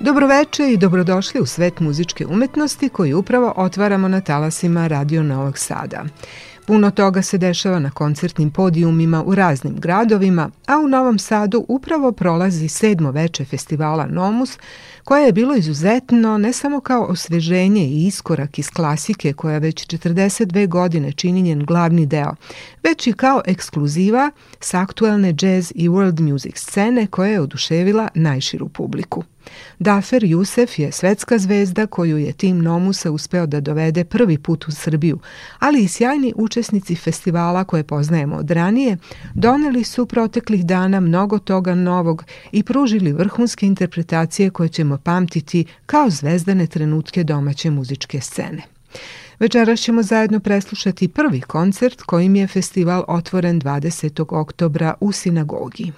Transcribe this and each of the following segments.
Dobroveče i dobrodošli u svet muzičke umetnosti koji upravo otvaramo na talasima Radio Novog Sada. Puno toga se dešava na koncertnim podijumima u raznim gradovima, a u Novom Sadu upravo prolazi sedmo veče festivala Nomus, koje je bilo izuzetno ne samo kao osveženje i iskorak iz klasike koja već 42 godine čini njen glavni deo, već i kao ekskluziva s aktuelne jazz i world music scene koja je oduševila najširu publiku. Dafer Jusef je svetska zvezda koju je tim Nomusa uspeo da dovede prvi put u Srbiju, ali i sjajni učesnici festivala koje poznajemo od ranije, doneli su proteklih dana mnogo toga novog i pružili vrhunske interpretacije koje ćemo pamtiti kao zvezdane trenutke domaće muzičke scene. Večeras ćemo zajedno preslušati prvi koncert kojim je festival otvoren 20. oktobra u sinagogi.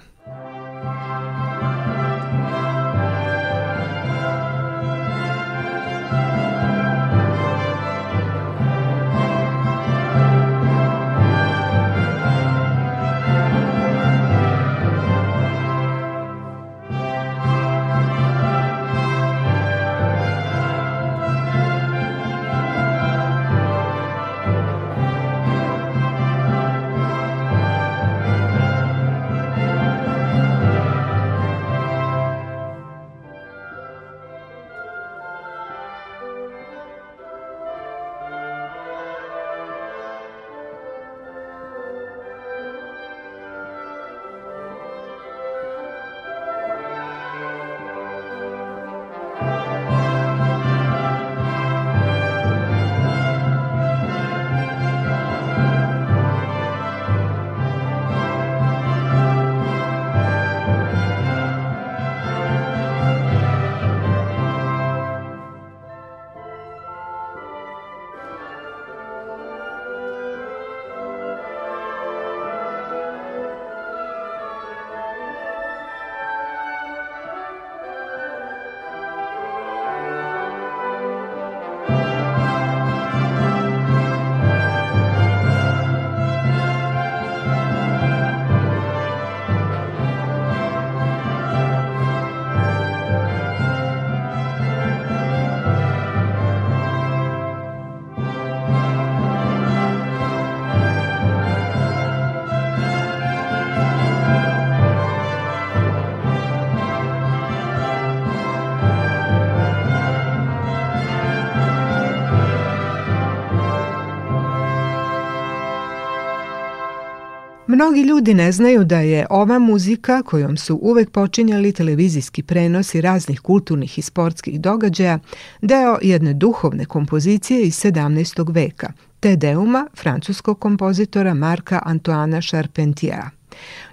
Mnogi ljudi ne znaju da je ova muzika kojom su uvek počinjali televizijski prenosi raznih kulturnih i sportskih događaja deo jedne duhovne kompozicije iz 17. veka, te deuma francuskog kompozitora Marka Antoana Charpentiera.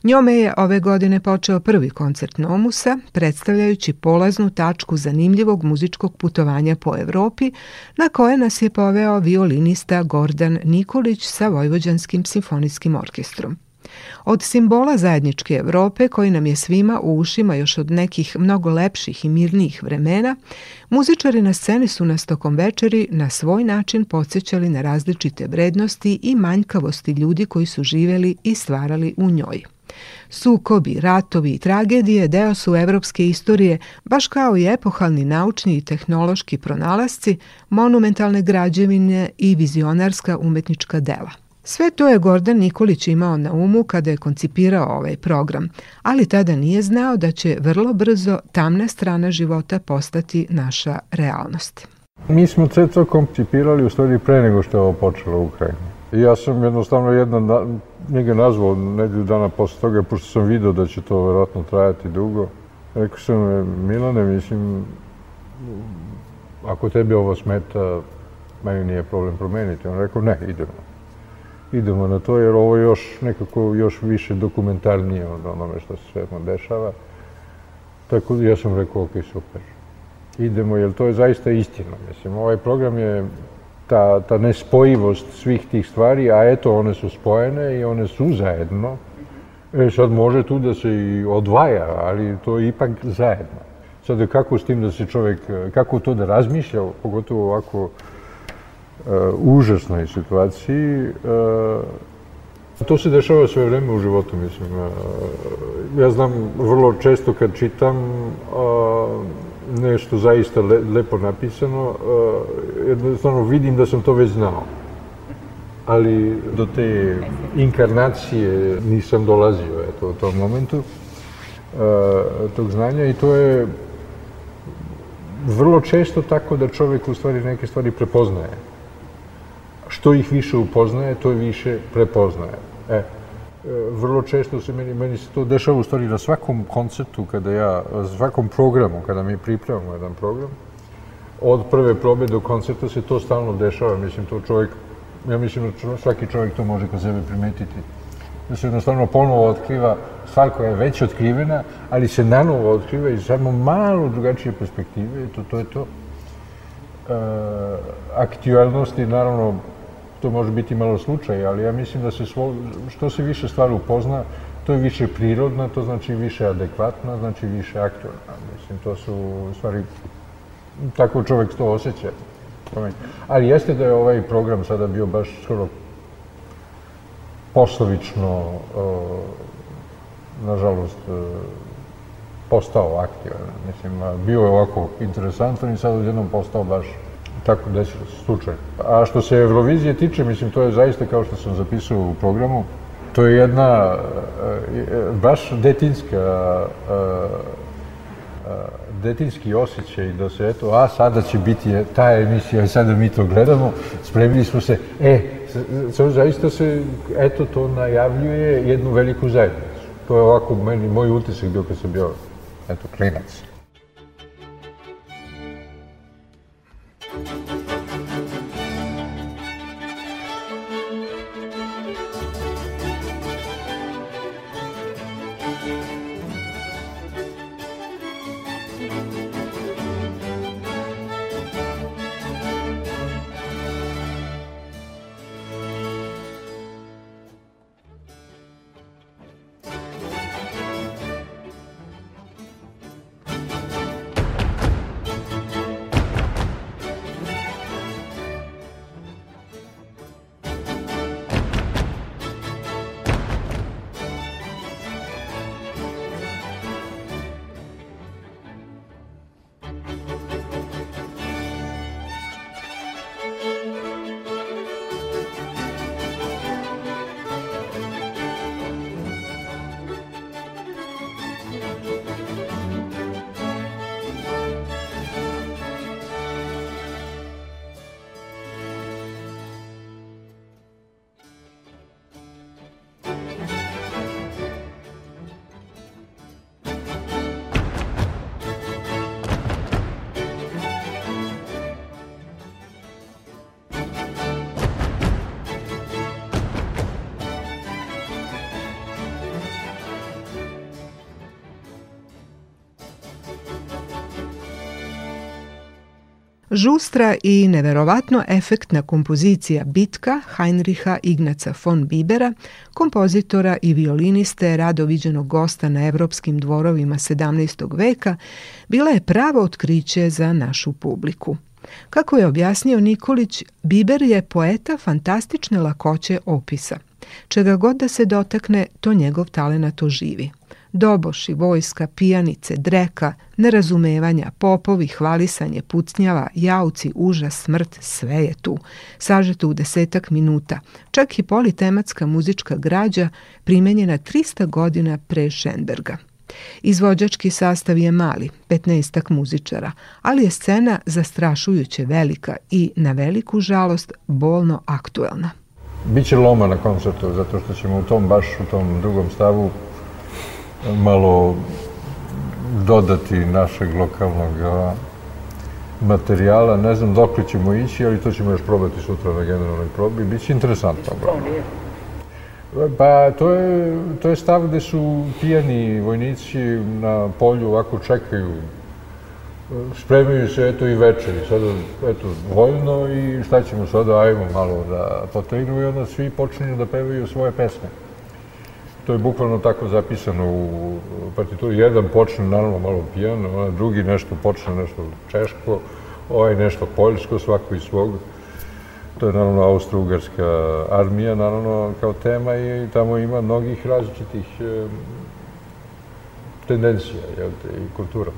Njome je ove godine počeo prvi koncert Nomusa, predstavljajući polaznu tačku zanimljivog muzičkog putovanja po Evropi, na koje nas je poveo violinista Gordan Nikolić sa Vojvođanskim simfonijskim orkestrom. Od simbola zajedničke Evrope koji nam je svima u ušima još od nekih mnogo lepših i mirnijih vremena, muzičari na sceni su nas tokom večeri na svoj način podsjećali na različite vrednosti i manjkavosti ljudi koji su živeli i stvarali u njoj. Sukobi, ratovi i tragedije deo su evropske istorije, baš kao i epohalni naučni i tehnološki pronalasci, monumentalne građevine i vizionarska umetnička dela – Sve to je Gordan Nikolić imao na umu kada je koncipirao ovaj program, ali tada nije znao da će vrlo brzo tamna strana života postati naša realnost. Mi smo sve to koncipirali u stvari pre nego što je ovo počelo u Ukrajini. ja sam jednostavno jedan, njega nazvao nedelju dana posle toga, pošto sam video da će to verovatno trajati dugo. Rekao sam, Milane, mislim, ako tebi ovo smeta, meni nije problem promeniti. On rekao, ne, idemo idemo na to, jer ovo je još nekako još više dokumentarnije od onome što se sve dešava. Tako da ja sam rekao, ok, super. Idemo, jer to je zaista istina. Mislim, ovaj program je ta, ta nespojivost svih tih stvari, a eto, one su spojene i one su zajedno. E, sad može tu da se i odvaja, ali to je ipak zajedno. Sad, kako s tim da se čovek, kako to da razmišlja, pogotovo ovako, užasnoj situaciji. E, to se dešava sve vreme u životu, mislim. E, ja znam, vrlo često kad čitam e, nešto zaista lepo napisano, jednostavno vidim da sam to već znao. Ali do te inkarnacije nisam dolazio, eto, u tom momentu tog znanja i to je vrlo često tako da čovek u stvari neke stvari prepoznaje što ih više upoznaje, to više prepoznaje. E, e, vrlo često se meni, meni se to dešava u stvari na svakom koncertu, kada ja, svakom programu, kada mi pripremamo jedan program, od prve probe do koncerta se to stalno dešava. Mislim, to čovjek, ja mislim da svaki čovjek to može kod sebe primetiti. Da se jednostavno ponovo otkriva stvar koja je već otkrivena, ali se nanovo otkriva iz samo malo drugačije perspektive, to, to je to. E, aktualnosti, naravno, to može biti malo slučaj, ali ja mislim da se svo, što se više stvar upozna, to je više prirodna, to znači više adekvatna, znači više aktualna. Mislim, to su stvari, tako čovek to osjeća. Ali jeste da je ovaj program sada bio baš skoro poslovično, nažalost, e, postao aktivan. Mislim, bio je ovako interesantan i sad odjednom postao baš tako desilo se slučajno. A što se Eurovizije tiče, mislim, to je zaista, kao što sam zapisao u programu, to je jedna e, e, baš detinska e, detinski osjećaj da se eto, a sada će biti ta emisija i sada mi to gledamo, spremili smo se, e, to zaista se, eto, to najavljuje jednu veliku zajednicu. To je ovako meni, moj utisak bio kad sam bio, eto, klinac. Žustra i neverovatno efektna kompozicija Bitka Heinricha Ignaca von Bibera, kompozitora i violiniste rado viđenog gosta na evropskim dvorovima 17. veka, bila je pravo otkriće za našu publiku. Kako je objasnio Nikolić, Biber je poeta fantastične lakoće opisa. Čega god da se dotakne, to njegov talenat oživi doboši, vojska, pijanice, dreka, nerazumevanja, popovi, hvalisanje, pucnjava, jauci, užas, smrt, sve je tu. Sažeto u desetak minuta. Čak i politematska muzička građa primenjena 300 godina pre Šenberga. Izvođački sastav je mali, 15 muzičara, ali je scena zastrašujuće velika i, na veliku žalost, bolno aktuelna. Biće loma na koncertu, zato što ćemo u tom, baš u tom drugom stavu malo dodati našeg lokalnog materijala. Ne znam dok ćemo ići, ali to ćemo još probati sutra na generalnoj probi. Biće interesantno. Pa, to je, to je stav gde su pijani vojnici na polju ovako čekaju spremaju se, eto, i večeri. Sada, eto, vojno i šta ćemo sada, ajmo malo da potegnu i onda svi počinju da pevaju svoje pesme. To je bukvalno tako zapisano u partituri. Jedan počne naravno malo pijan, ona drugi nešto počne nešto češko, ovaj nešto poljsko, svako iz svog. To je naravno austro-ugarska armija, naravno kao tema i tamo ima mnogih različitih e, tendencija jel te, i kultura.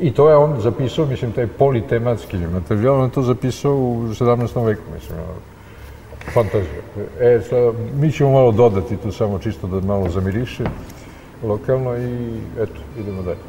I to je on zapisao, mislim, taj politematski materijal, on je to zapisao u 17. veku, mislim. Jel. Fantazija. E, sa, mi ćemo malo dodati tu samo čisto da malo zamiriše lokalno i eto, idemo dalje.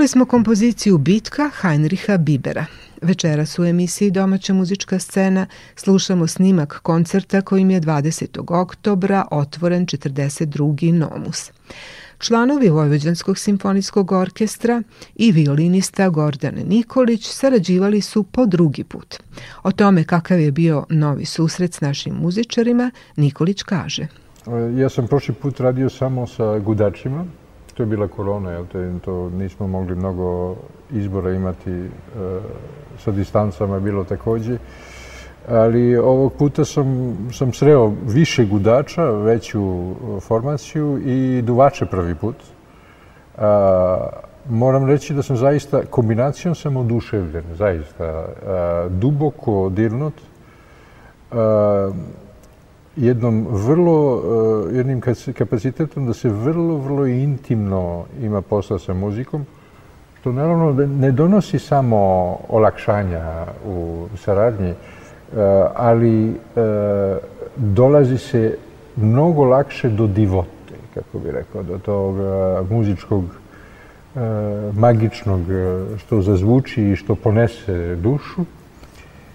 Čuli smo kompoziciju Bitka Heinricha Bibera. Večeras u emisiji Domaća muzička scena slušamo snimak koncerta kojim je 20. oktobra otvoren 42. Nomus. Članovi Vojvođanskog simfonijskog orkestra i violinista Gordan Nikolić sarađivali su po drugi put. O tome kakav je bio novi susret s našim muzičarima Nikolić kaže. Ja sam prošli put radio samo sa gudačima, To je bila korona, jel te, to nismo mogli mnogo izbora imati e, sa distancama je bilo takođe. Ali ovog puta sam, sam sreo više gudača, veću eh, formaciju i duvače prvi put. A, eh, moram reći da sam zaista, kombinacijom sam oduševljen, zaista. A, duboko dirnut. A, jednom vrlo, eh, jednim kapacitetom da se vrlo, vrlo intimno ima posla sa muzikom, što naravno da ne donosi samo olakšanja u saradnji, eh, ali eh, dolazi se mnogo lakše do divote, kako bi rekao, do tog muzičkog magičnog što zazvuči i što ponese dušu.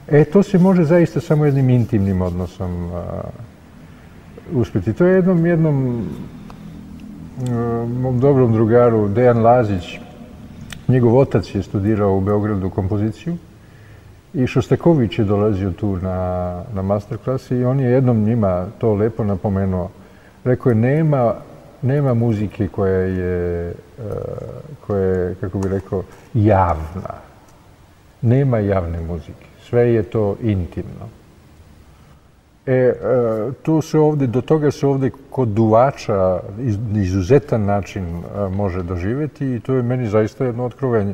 E, to se može zaista samo jednim intimnim odnosom a, uspjeti. To je jednom, jednom a, mom dobrom drugaru, Dejan Lazić, njegov otac je studirao u Beogradu kompoziciju i Šostaković je dolazio tu na, na masterklasi i on je jednom njima to lepo napomenuo. Rekao je, nema, nema muzike koja je, koja je, kako bih rekao, javna. Nema javne muzike. Sve je to intimno. E, e, tu se ovde, do toga se ovde kod duvača izuzetan način e, može doživeti i to je meni zaista jedno otkrovenje.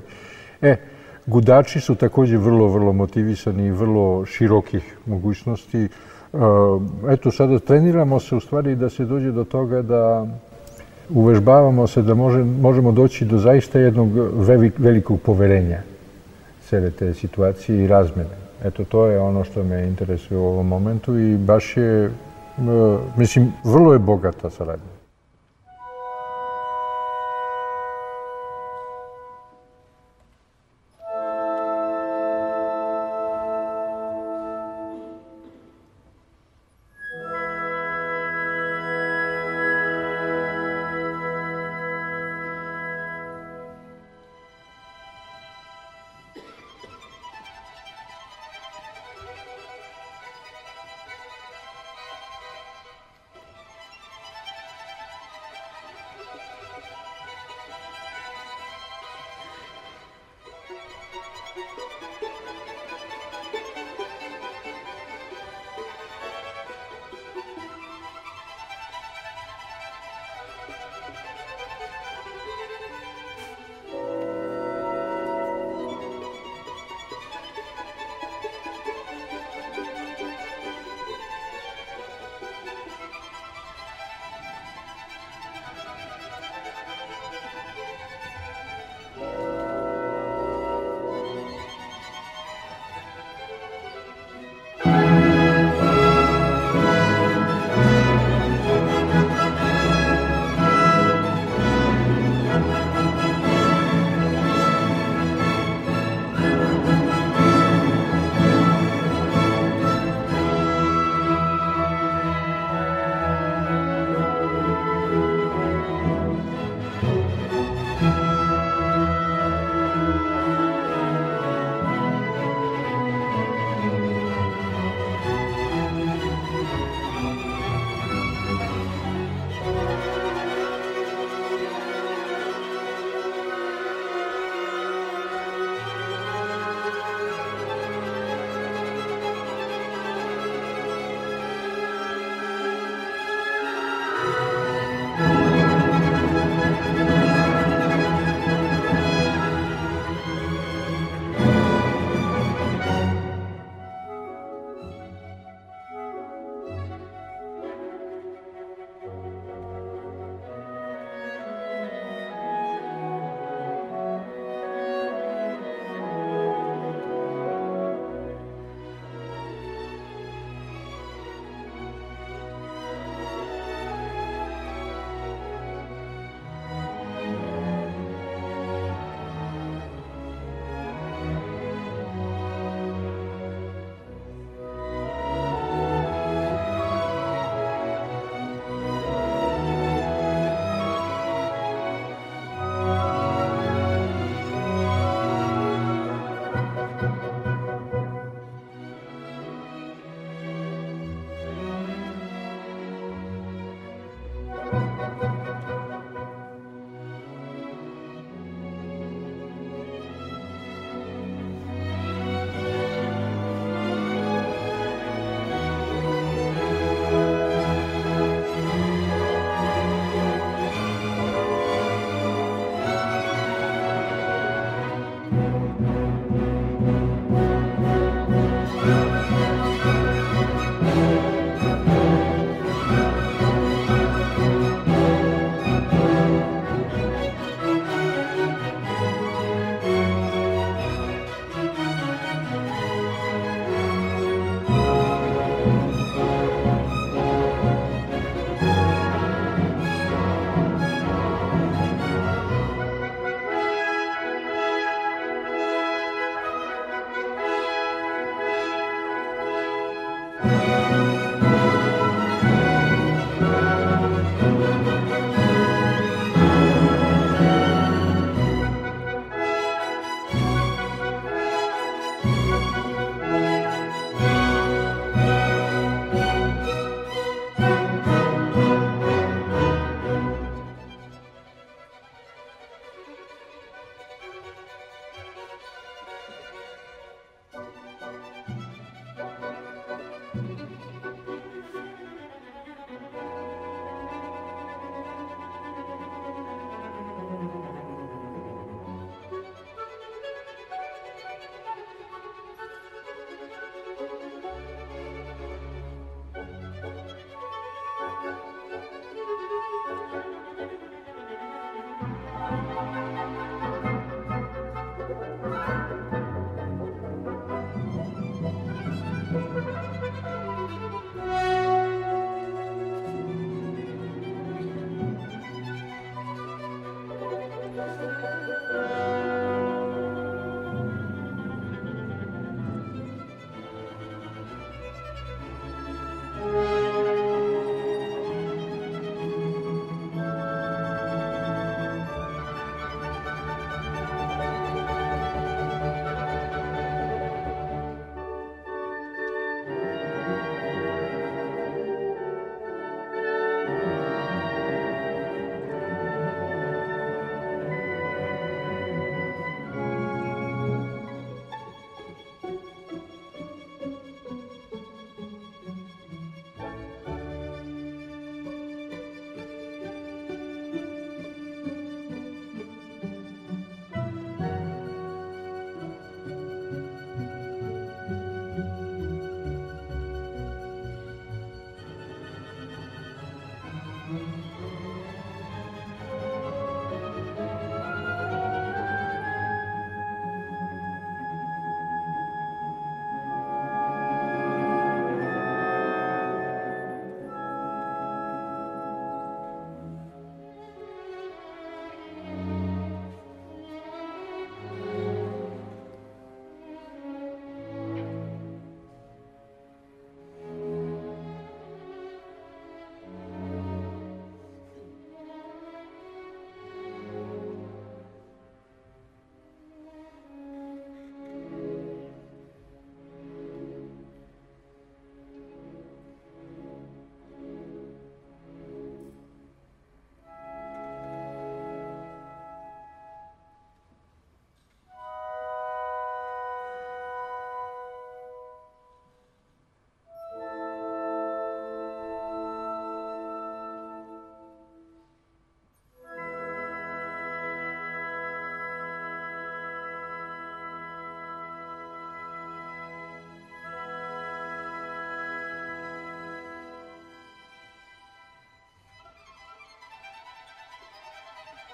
E, gudači su takođe vrlo, vrlo motivisani i vrlo širokih mogućnosti. E, eto, sada treniramo se u stvari da se dođe do toga da uvežbavamo se da može, možemo doći do zaista jednog velikog poverenja cele te situacije i razmene. Ето тоа е оно што ме интересува во овој моменту и баш е, мислим, врло е богата сарадња.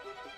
Thank you.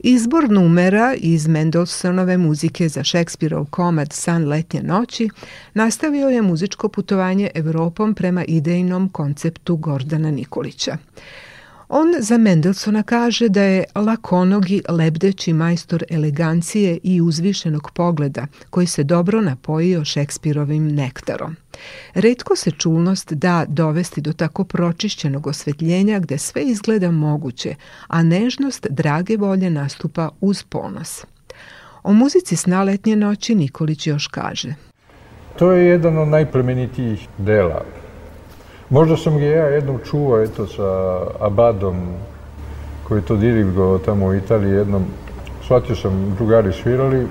Izbor numera iz Mendelsonove muzike za Šekspirov komad San letnje noći nastavio je muzičko putovanje Evropom prema idejnom konceptu Gordana Nikolića. On za Mendelsona kaže da je lakonogi lebdeći majstor elegancije i uzvišenog pogleda koji se dobro napojio Šekspirovim nektarom. Redko se čulnost da dovesti do tako pročišćenog osvetljenja gde sve izgleda moguće, a nežnost drage volje nastupa uz ponos. O muzici sna letnje noći Nikolić još kaže. To je jedan od najplemenitijih dela. Možda sam ga ja jednom čuo eto, sa Abadom, koji je to dirigovao tamo u Italiji jednom. Shvatio sam, drugari svirali,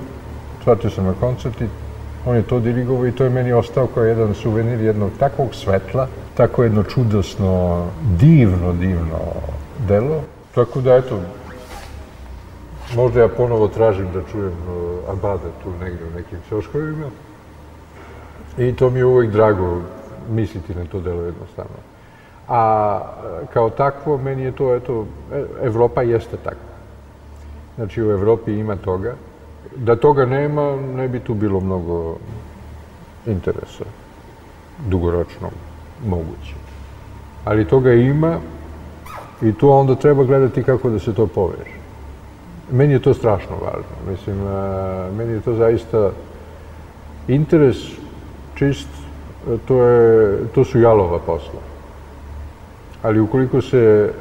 shvatio sam na koncert i on je to dirigovao i to je meni ostao kao jedan suvenir jednog takvog svetla, tako jedno čudesno, divno, divno delo. Tako da, eto, možda ja ponovo tražim da čujem e, Abada tu negde u nekim soškovima. I to mi je uvek drago misliti na to delo jednostavno. A e, kao takvo, meni je to, eto, e, Evropa jeste takva. Znači, u Evropi ima toga Da toga nema, ne bi tu bilo mnogo interesa dugoročno moguće. Ali toga ima i tu onda treba gledati kako da se to poveže. Meni je to strašno važno. Mislim, a, e, meni je to zaista interes čist, e, to, je, to su jalova posla. Ali ukoliko se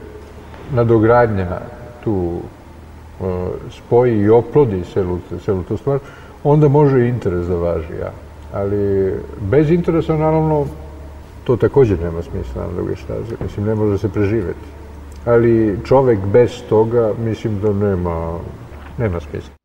nadogradnja tu E, spoji i oplodi celu, celu tu stvar, onda može i interes da važi, ja. Ali bez interesa, naravno, to takođe nema smisla na druge staze. Mislim, ne može se preživeti. Ali čovek bez toga, mislim da nema, nema smisla.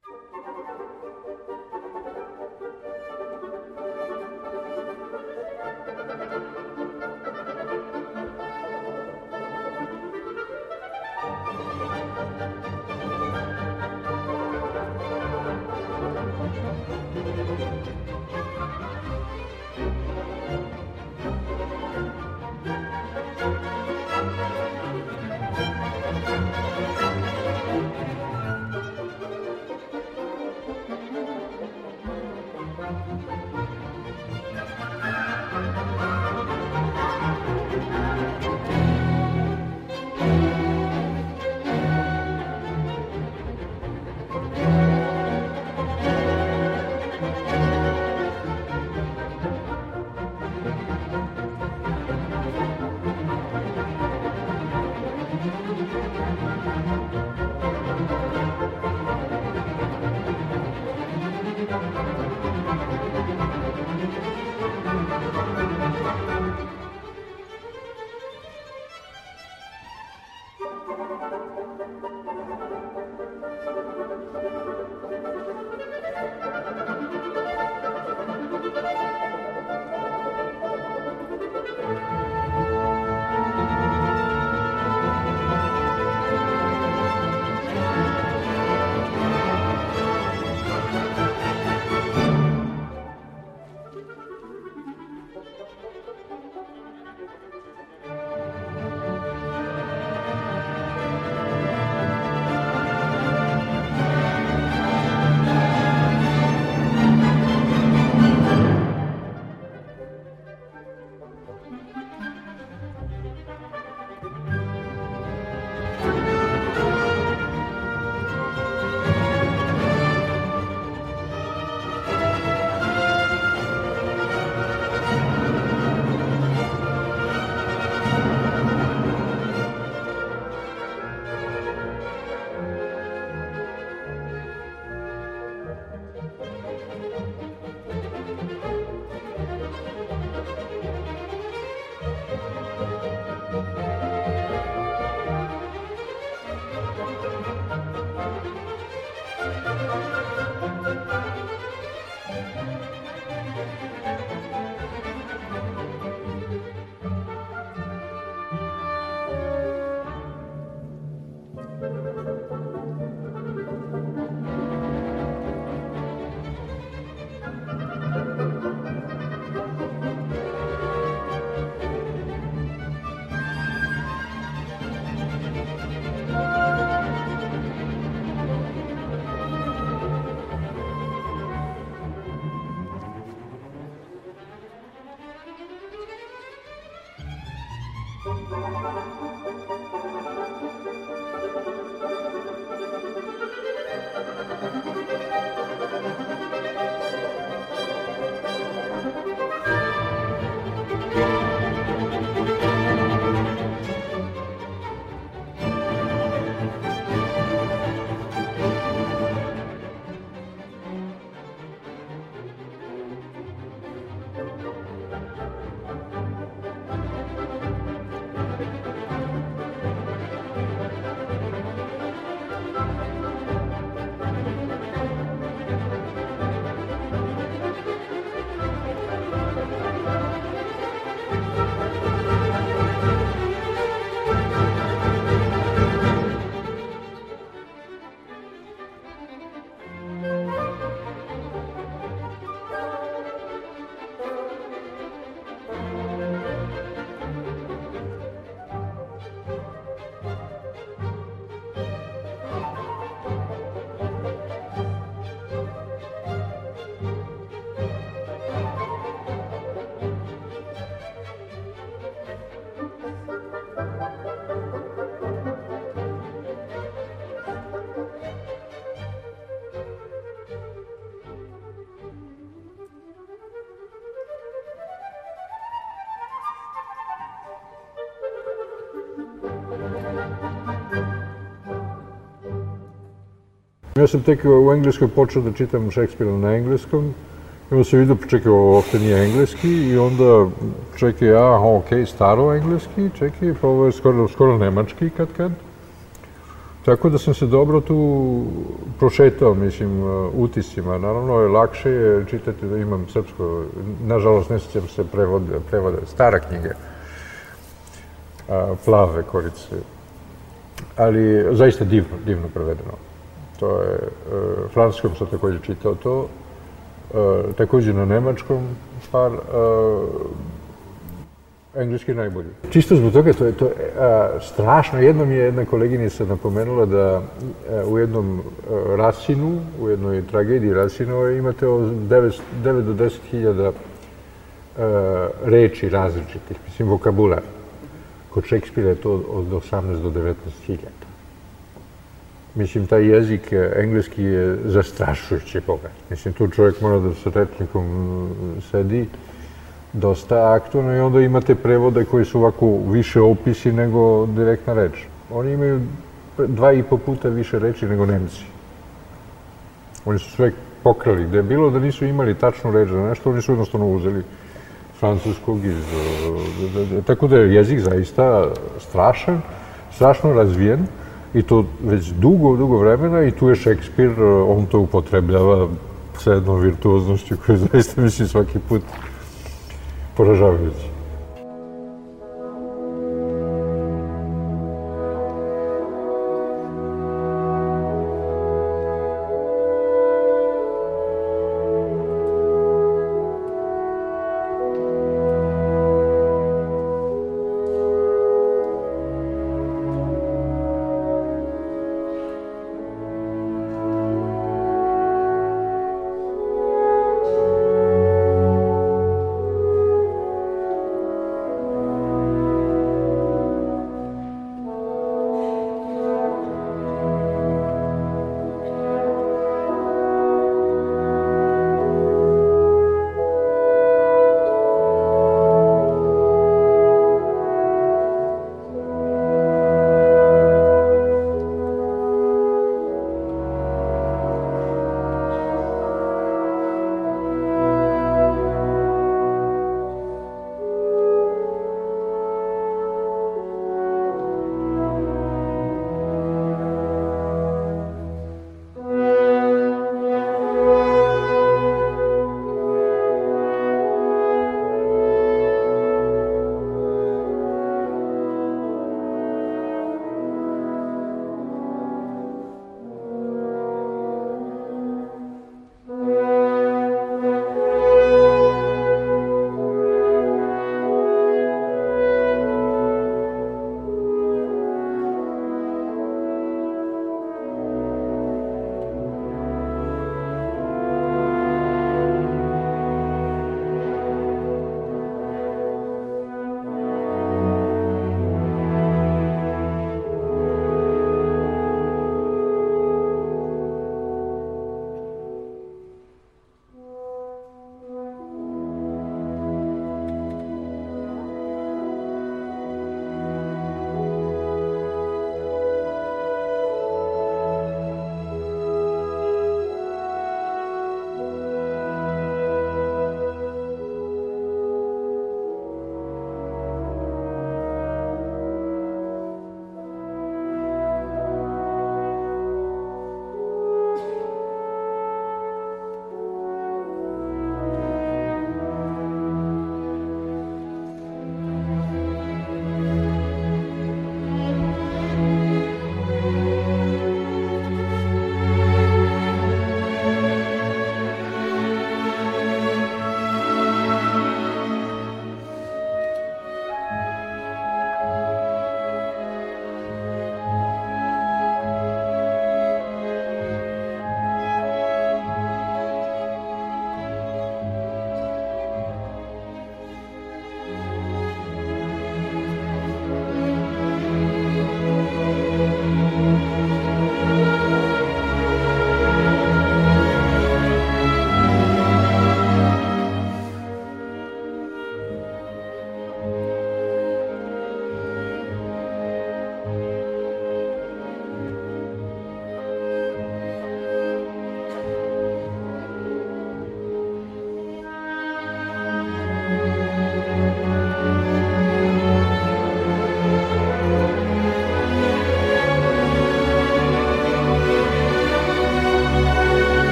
Ja sam tek u engleskom počeo da čitam Šekspira na engleskom. I onda se vidio, čekaj, ovo uopšte nije engleski i onda čekaj, ja, ok, staro engleski, čekaj, pa ovo je skoro, skoro nemački kad kad. Tako da sam se dobro tu prošetao, mislim, utisima. Naravno, je lakše je čitati da imam srpsko, nažalost ne sjećam se prevode, prevode, stara knjiga, plave korice. Ali zaista divno, divno prevedeno. To je, e, francuskom sam takođe čitao to, e, takođe na nemačkom, par, e, engleski najbolji. Čisto zbog toga, to je to e, a, strašno. Jednom je jedna koleginica napomenula da a, e, u jednom a, e, Rasinu, u jednoj tragediji rasinu, imate 9, 9 do 10 hiljada reči različitih, mislim vokabular. Kod Šekspira je to od 18 do 19 hiljada. Mislim, taj jezik engleski je zastrašujući bogat. Mislim, tu čovjek mora da sa rečnikom sedi dosta aktivno i onda imate prevode koji su ovako više opisi nego direktna reč. Oni imaju dva i po puta više reči nego Nemci. Oni su sve pokrali. Gde je bilo da nisu imali tačnu reč za nešto, oni su jednostavno uzeli francuskog iz... E, e, e, tako da je jezik zaista strašan, strašno razvijen i to već dugo, dugo vremena i tu je Šekspir, e, on to upotrebljava sa jednom virtuoznošću koju zaista mislim svaki put poražavajući.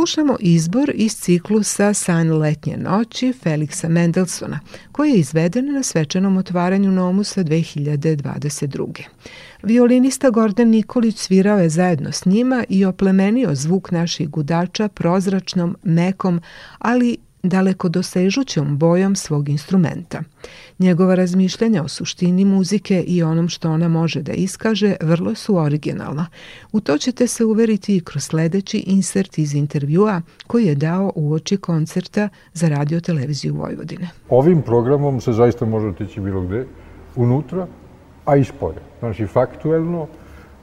slušamo izbor iz ciklusa San letnje noći Feliksa Mendelsona, koji je izveden na svečanom otvaranju Nomusa 2022. Violinista Gordon Nikolić svirao je zajedno s njima i oplemenio zvuk naših gudača prozračnom, mekom, ali daleko dosežućom bojom svog instrumenta. Njegova razmišljanja o suštini muzike i onom što ona može da iskaže vrlo su originalna. U to ćete se uveriti i kroz sledeći insert iz intervjua koji je dao u oči koncerta za radio televiziju Vojvodine. Ovim programom se zaista može otići bilo gde, unutra, a i spolje. Znači, faktuelno,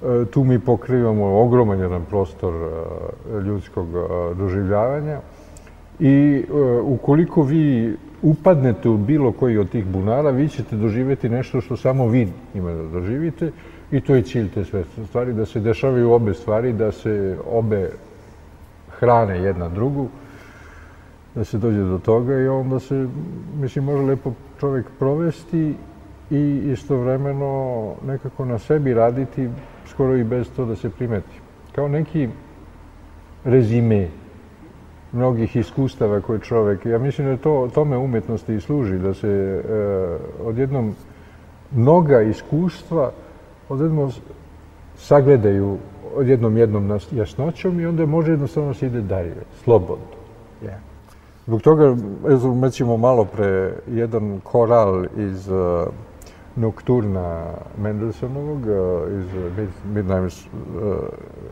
e, tu mi pokrivamo ogroman jedan prostor e, ljudskog e, doživljavanja, I e, ukoliko vi upadnete u bilo koji od tih bunara, vi ćete doživeti nešto što samo vi ima da doživite i to je cilj te sve stvari, da se dešavaju obe stvari, da se obe hrane jedna drugu, da se dođe do toga i onda se, mislim, može lepo čovjek provesti i istovremeno nekako na sebi raditi skoro i bez to da se primeti. Kao neki rezime mnogih iskustava koje čovek... Ja mislim da to tome umetnosti i služi, da se e, odjednom mnoga iskustva odjednom sagledaju odjednom jednom jasnoćom i onda može jednostavno da se ide dalje, slobodno. Yeah. Zbog toga, recimo malo pre, jedan koral iz uh, e, Nokturna Mendelsonovog, uh, e, iz uh, Mid Midnight, uh,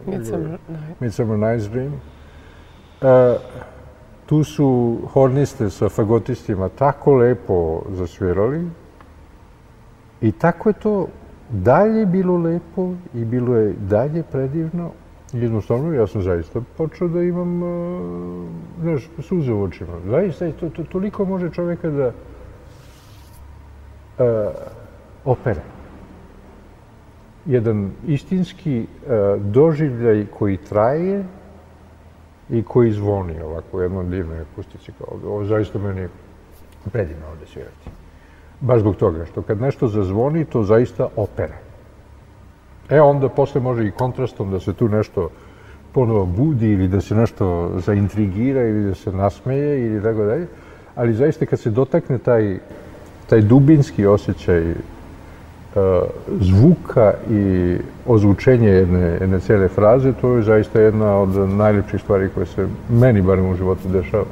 Midsummer, Midsummer Night's Dream, E, tu su horniste sa fagotistima tako lepo zasvirali i tako je to dalje bilo lepo i bilo je dalje predivno. Jednostavno, ja sam zaista počeo da imam, e, znaš, suze u očima. Zaista, to, to, toliko može čoveka da a, e, opere. Jedan istinski a, doživljaj koji traje, i koji zvoni ovako u jednoj divnoj akustici kao Ovo zaista meni predivno ovde svirati. Baš zbog toga što kad nešto zazvoni, to zaista opera. E onda posle može i kontrastom da se tu nešto ponovo budi ili da se nešto zaintrigira ili da se nasmeje ili tako dalje. Ali zaista kad se dotakne taj, taj dubinski osjećaj zvuka i ozvučenje jedne, jedne cele fraze, to je zaista jedna od najljepših stvari koje se meni, barem u životu, dešava.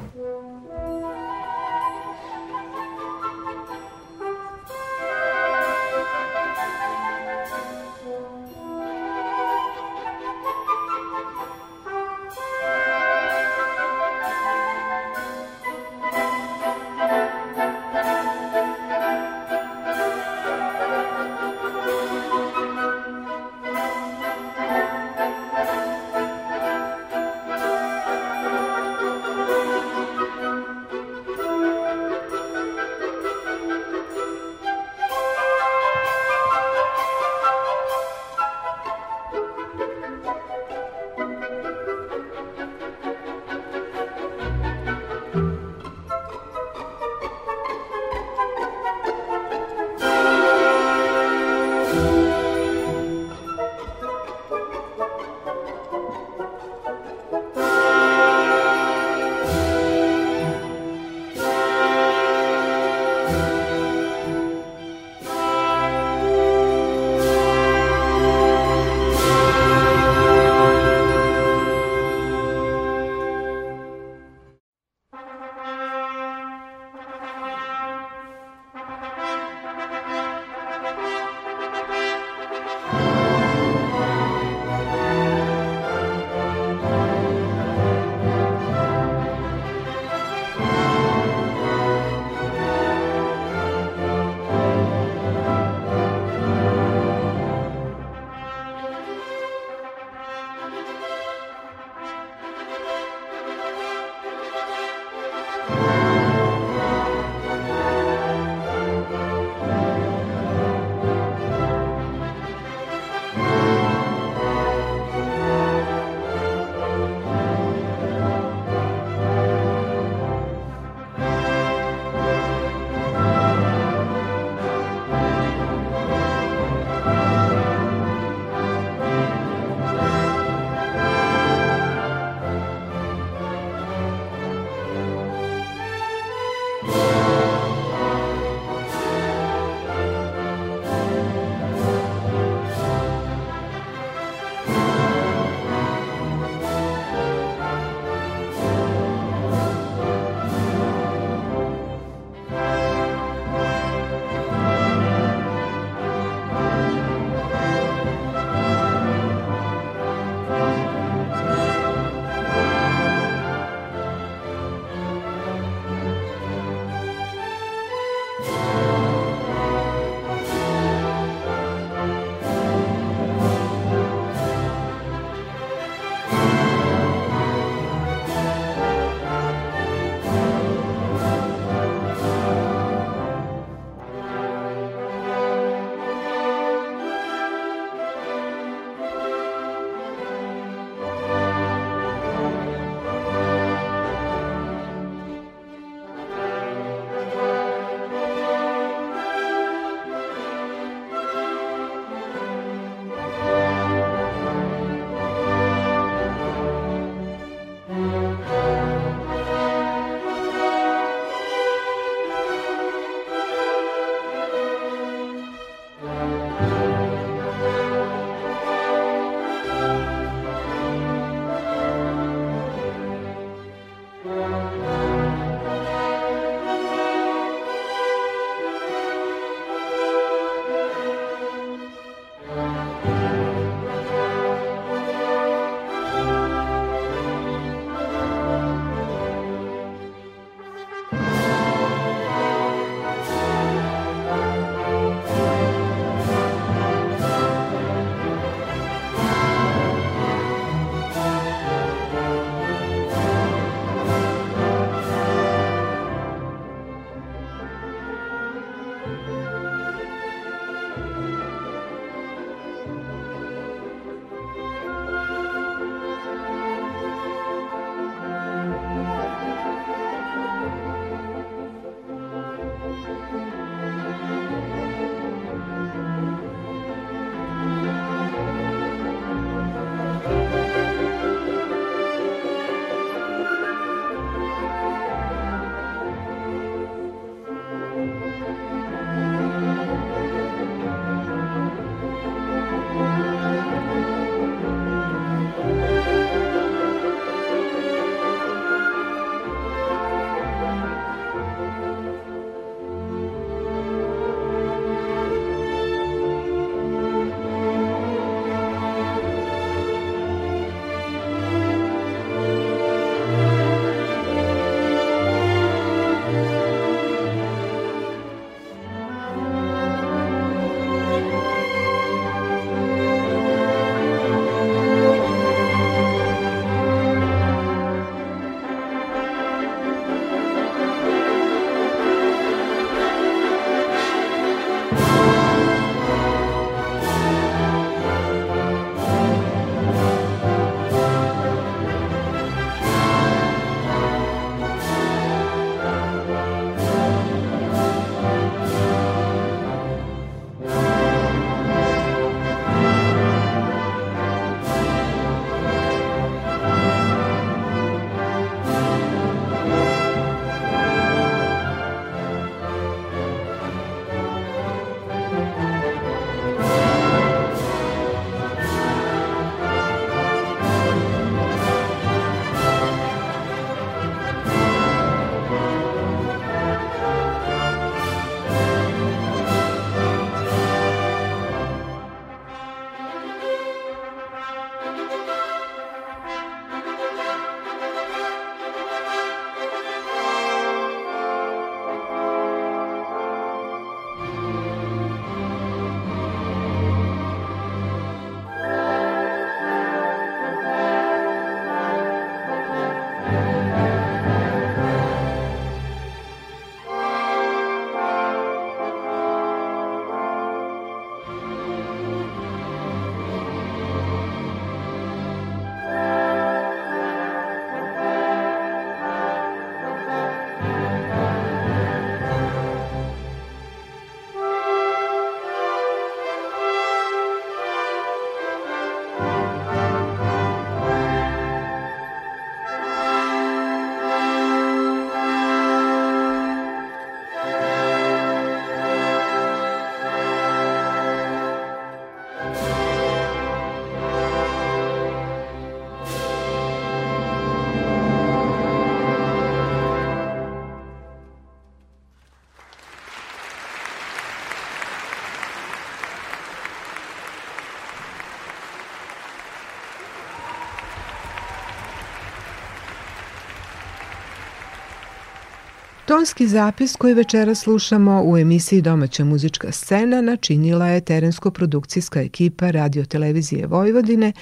Tonski zapis koji večera slušamo u emisiji Domaća muzička scena načinila je terensko-produkcijska ekipa Radio Televizije Vojvodine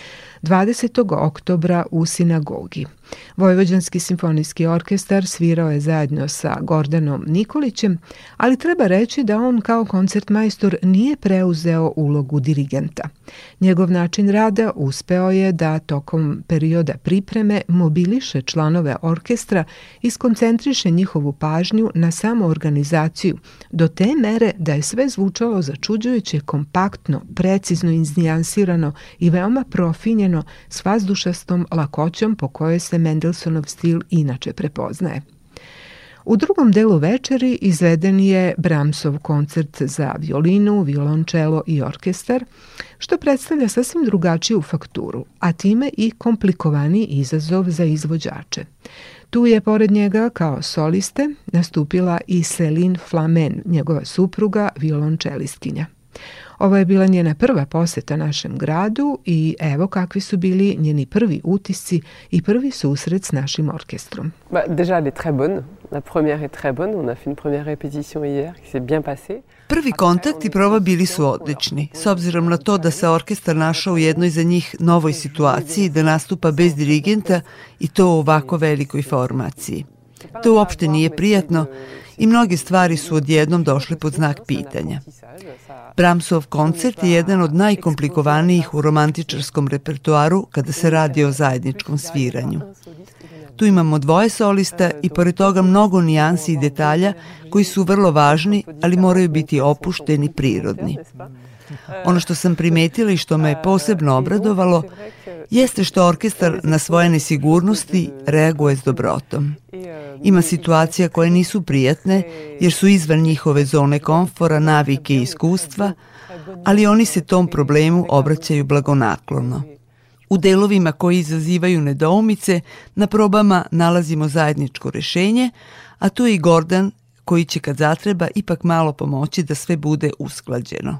20. oktobra u sinagogi. Vojvođanski simfonijski orkestar svirao je zajedno sa Gordanom Nikolićem, ali treba reći da on kao koncertmajstor nije preuzeo ulogu dirigenta. Njegov način rada uspeo je da tokom perioda pripreme mobiliše članove orkestra i skoncentriše njihovu pažnju na samo organizaciju, do te mere da je sve zvučalo začuđujuće kompaktno, precizno iznijansirano i veoma profinjeno s vazdušastom lakoćom po kojoj se Mendel Wilsonov stil inače prepoznaje. U drugom delu večeri izveden je Bramsov koncert za violinu, violončelo i orkestar, što predstavlja sasvim drugačiju fakturu, a time i komplikovani izazov za izvođače. Tu je pored njega kao soliste nastupila i Celine Flamen, njegova supruga violončelistkinja. Ovo je bila njena prva poseta našem gradu i evo kakvi su bili njeni prvi utisci i prvi susret s našim orkestrom. Bah, déjà, elle est très bonne. La première est très bonne. On a fait une première répétition hier qui s'est bien passée. Prvi kontakt i proba bili su odlični, s obzirom na to da se orkestar našao u jednoj za njih novoj situaciji da nastupa bez dirigenta i to u ovako velikoj formaciji. To uopšte nije prijatno i mnoge stvari su odjednom došle pod znak pitanja. Bramsov koncert je jedan od najkomplikovanijih u romantičarskom repertuaru kada se radi o zajedničkom sviranju. Tu imamo dvoje solista i pored toga mnogo nijansi i detalja koji su vrlo važni, ali moraju biti opušteni prirodni. Ono što sam primetila i što me posebno obradovalo jeste što orkestar na svoje nesigurnosti reaguje s dobrotom. Ima situacija koje nisu prijatne jer su izvan njihove zone komfora, navike i iskustva, ali oni se tom problemu obraćaju blagonaklono. U delovima koji izazivaju nedoumice, na probama nalazimo zajedničko rešenje, a tu je i Gordan koji će kad zatreba ipak malo pomoći da sve bude usklađeno.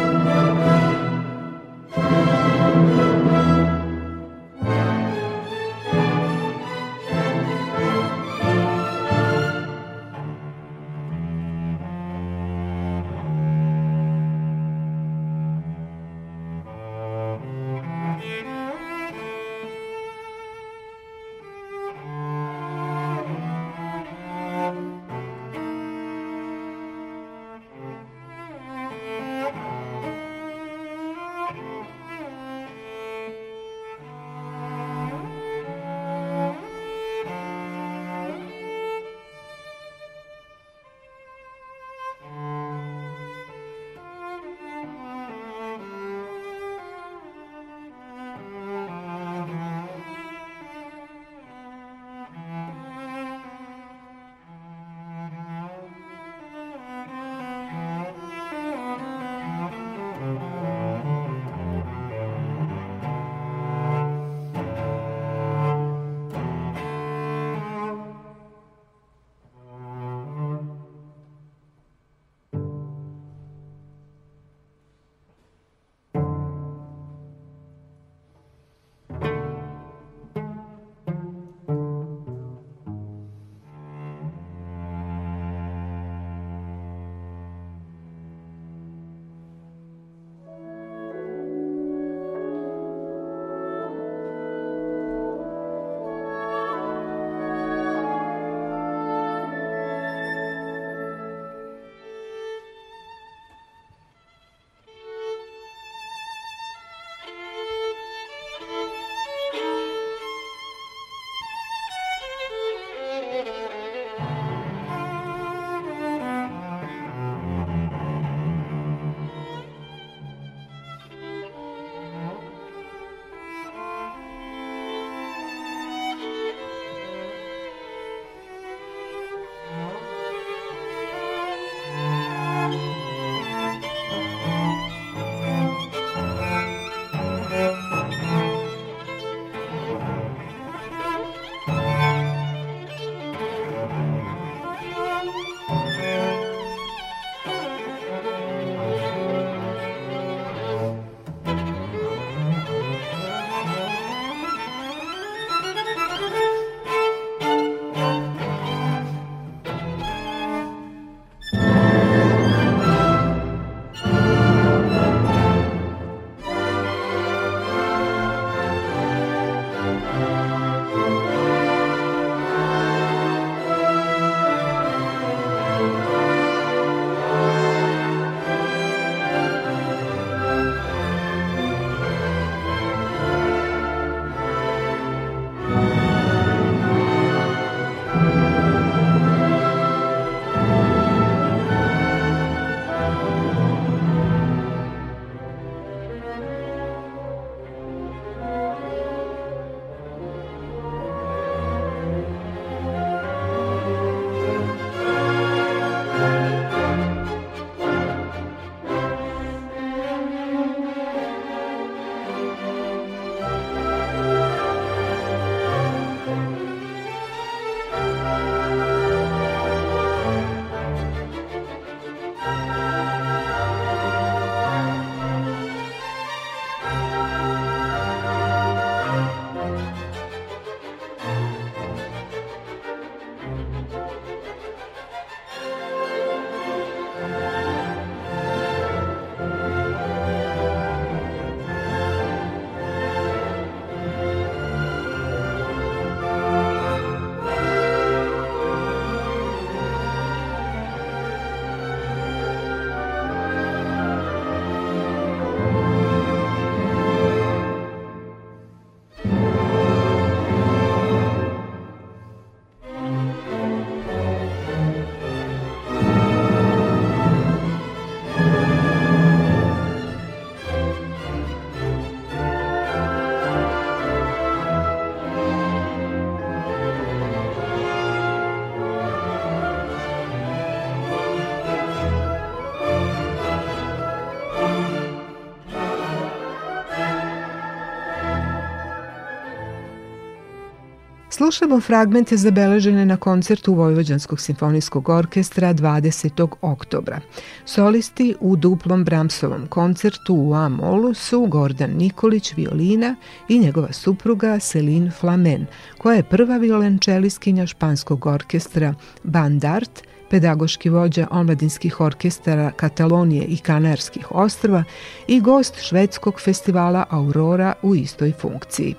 Slušamo fragmente zabeležene na koncertu Vojvođanskog simfonijskog orkestra 20. oktobra. Solisti u duplom Bramsovom koncertu u A-molu su Gordan Nikolić, violina i njegova supruga Selin Flamen, koja je prva violončelistkinja španskog orkestra Bandart, pedagoški vođa omladinskih orkestara Katalonije i Kanarskih ostrva i gost švedskog festivala Aurora u istoj funkciji.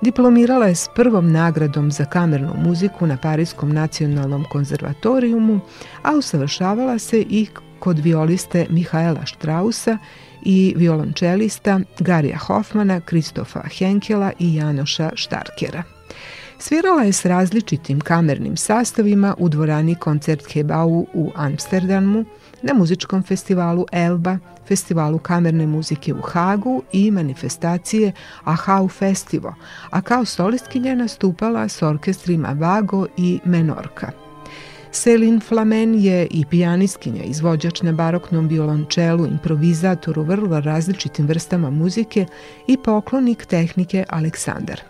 Diplomirala je s prvom nagradom za kamernu muziku na Parijskom nacionalnom konzervatorijumu, a usavršavala se i kod violiste Mihaela Štrausa i violončelista Garija Hoffmana, Kristofa Henkela i Janoša Štarkera. Svirala je s različitim kamernim sastavima u dvorani koncert Hebau u Amsterdamu, na muzičkom festivalu Elba, festivalu kamerne muzike u Hagu i manifestacije Ahau Festivo, a kao solistkinja nastupala s orkestrima Vago i Menorka. Selin Flamen je i pijaniskinja, izvođač na baroknom violončelu, improvizator u vrlo različitim vrstama muzike i poklonik tehnike Aleksandar.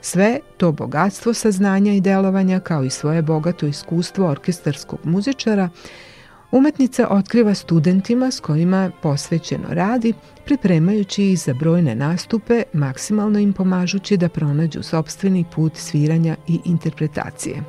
Sve to bogatstvo saznanja i delovanja kao i svoje bogato iskustvo orkestarskog muzičara Umetnica otkriva studentima s kojima posvećeno radi, pripremajući ih za brojne nastupe, maksimalno im pomažući da pronađu sobstveni put sviranja i interpretacije.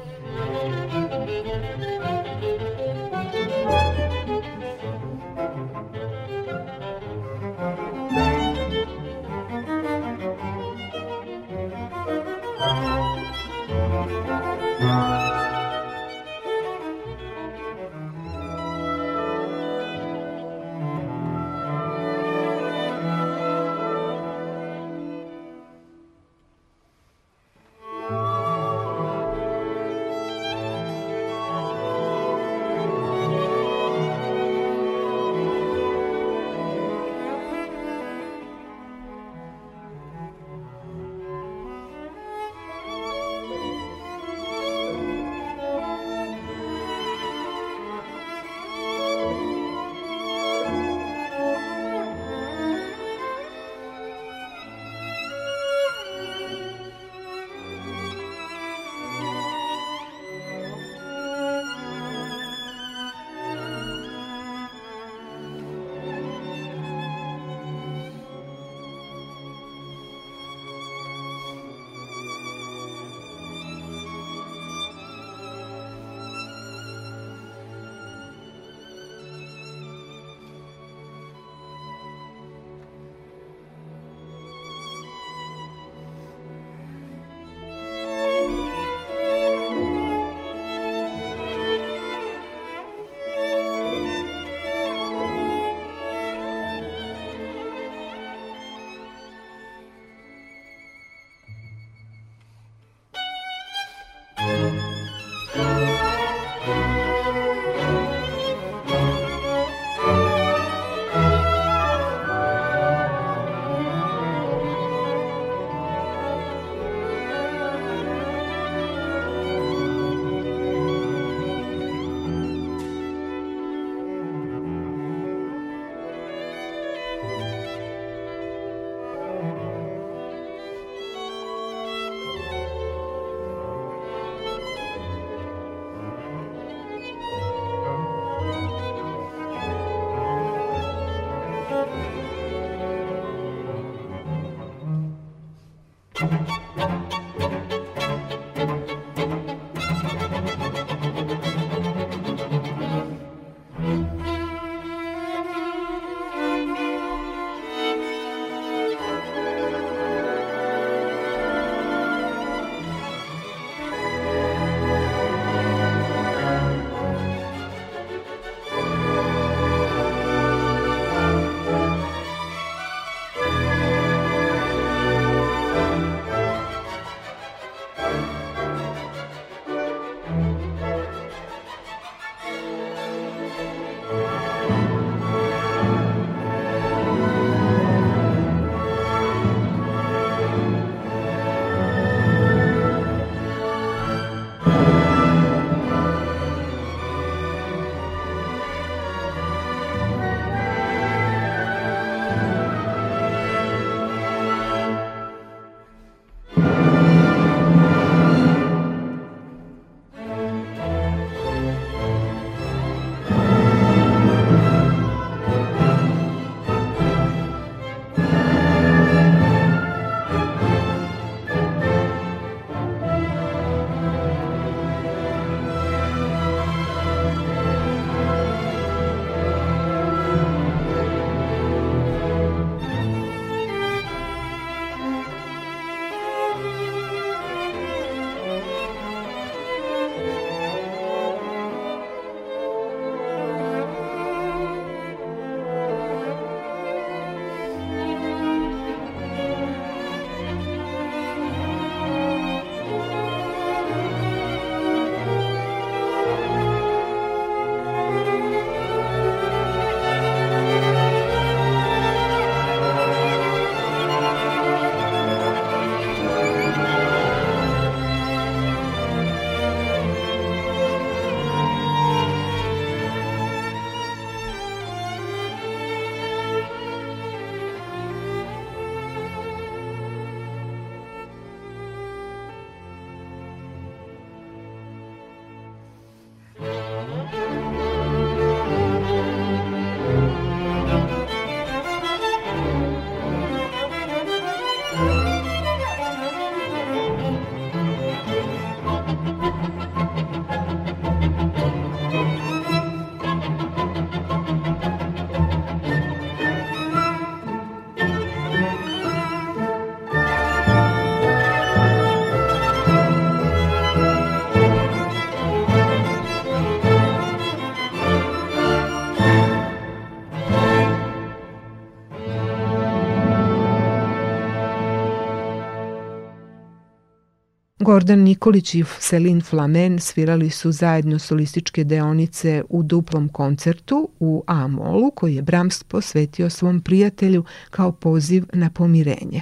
Gordan Nikolić i Selin Flamen svirali su zajedno solističke deonice u duplom koncertu u A-molu koji je Brahms posvetio svom prijatelju kao poziv na pomirenje.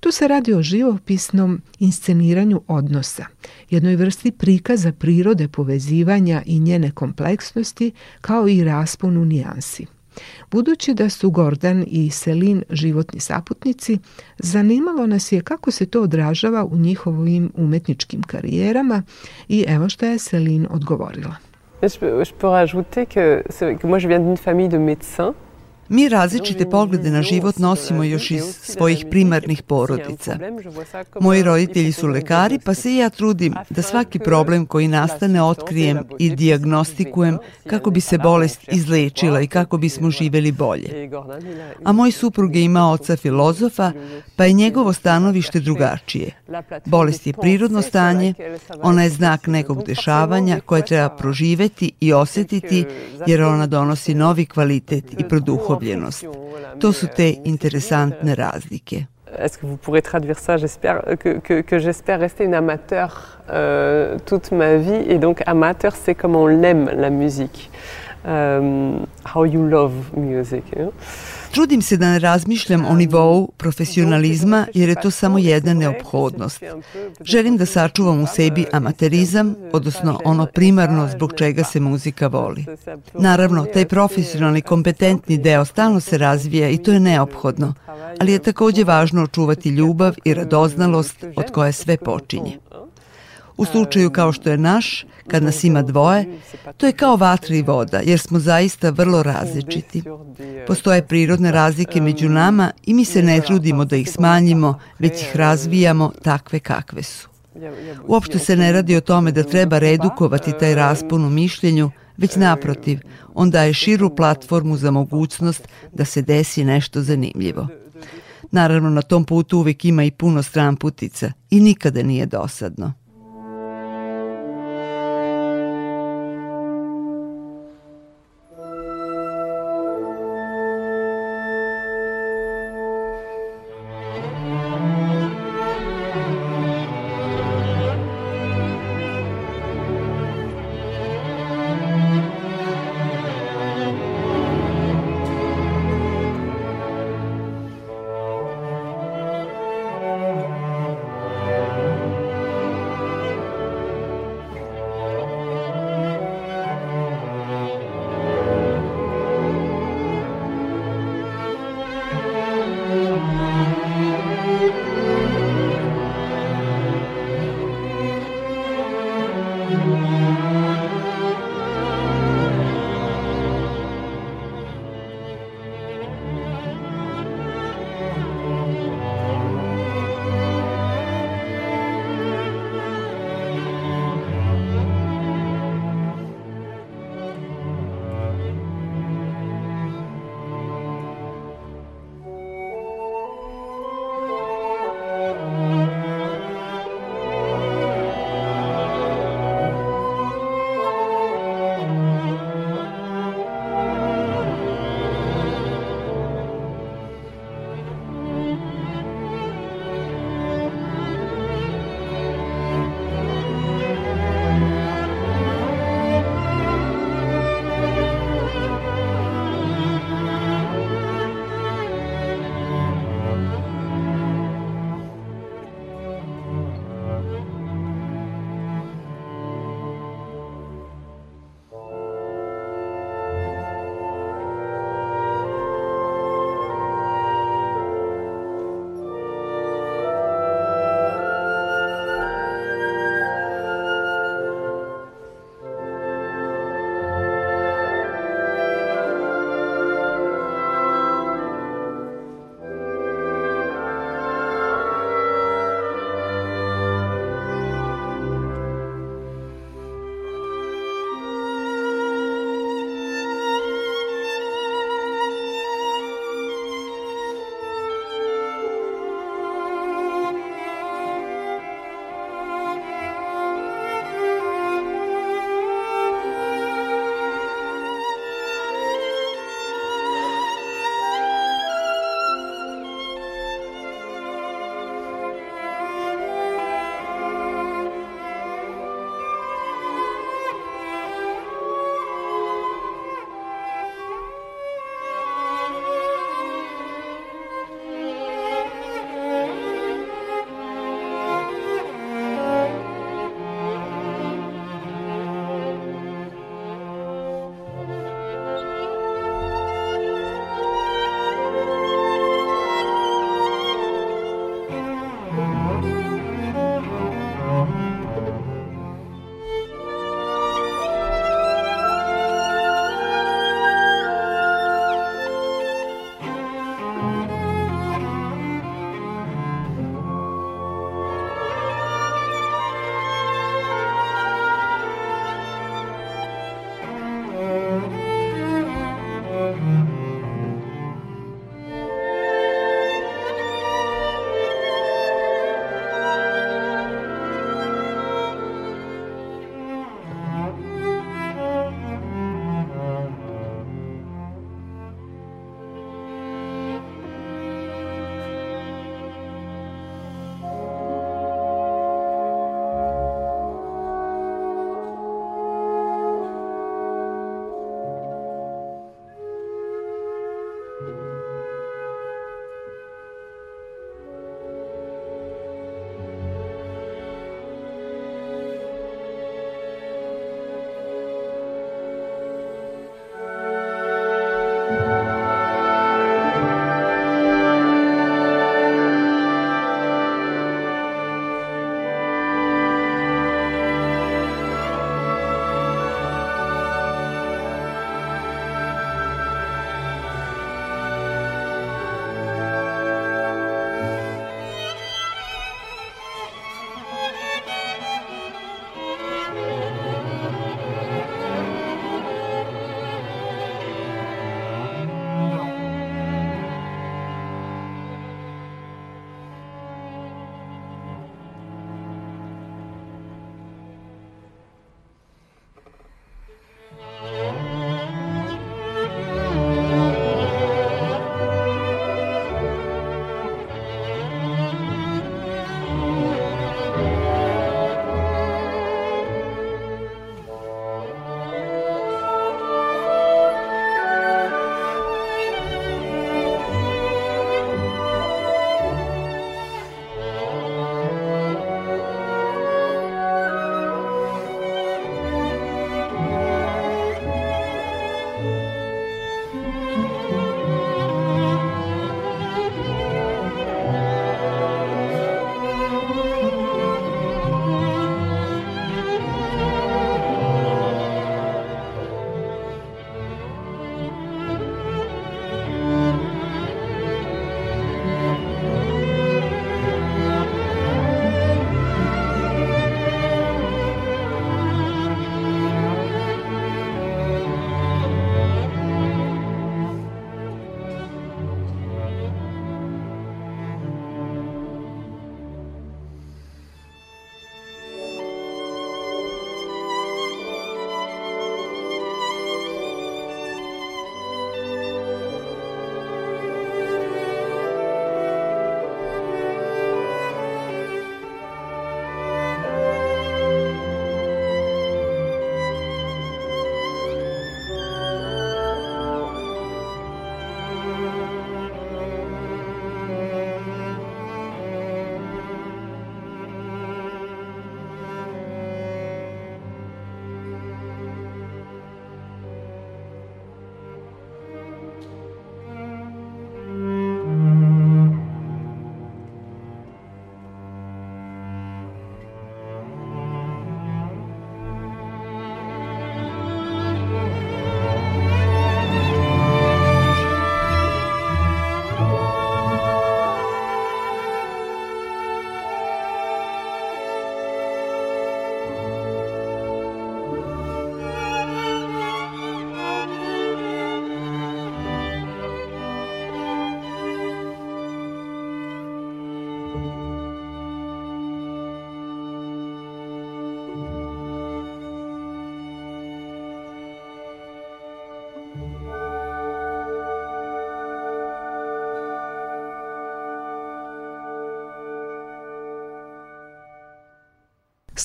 Tu se radi o živopisnom insceniranju odnosa, jednoj vrsti prikaza prirode povezivanja i njene kompleksnosti kao i rasponu nijansi. Budući da su Gordan i Selin životni saputnici, zanimalo nas je kako se to odražava u njihovim umetničkim karijerama i evo što je Selin odgovorila. Je peux, je peux rajouter que, que moi je viens d'une famille de médecins Mi različite poglede na život nosimo još iz svojih primarnih porodica. Moji roditelji su lekari, pa se i ja trudim da svaki problem koji nastane otkrijem i diagnostikujem kako bi se bolest izlečila i kako bismo živeli bolje. A moj suprug je imao oca filozofa, pa je njegovo stanovište drugačije. Bolest je prirodno stanje, ona je znak nekog dešavanja koje treba proživeti i osetiti jer ona donosi novi kvalitet i produhovnost To su Est-ce que vous pourrez traduire ça J'espère que, j'espère rester une amateur euh, toute ma vie. Et donc, amateur, c'est comme on l'aime, la musique. Euh, how you love music. Trudim se da ne razmišljam o nivou profesionalizma jer je to samo jedna neophodnost. Želim da sačuvam u sebi amaterizam, odnosno ono primarno zbog čega se muzika voli. Naravno, taj profesionalni kompetentni deo stalno se razvija i to je neophodno, ali je takođe važno očuvati ljubav i radoznalost od koje sve počinje. U slučaju kao što je naš, kad nas ima dvoje, to je kao vatra i voda, jer smo zaista vrlo različiti. Postoje prirodne razlike među nama i mi se ne trudimo da ih smanjimo, već ih razvijamo takve kakve su. Uopšte se ne radi o tome da treba redukovati taj raspon u mišljenju, već naprotiv, on daje širu platformu za mogućnost da se desi nešto zanimljivo. Naravno, na tom putu uvek ima i puno stran putica i nikada nije dosadno.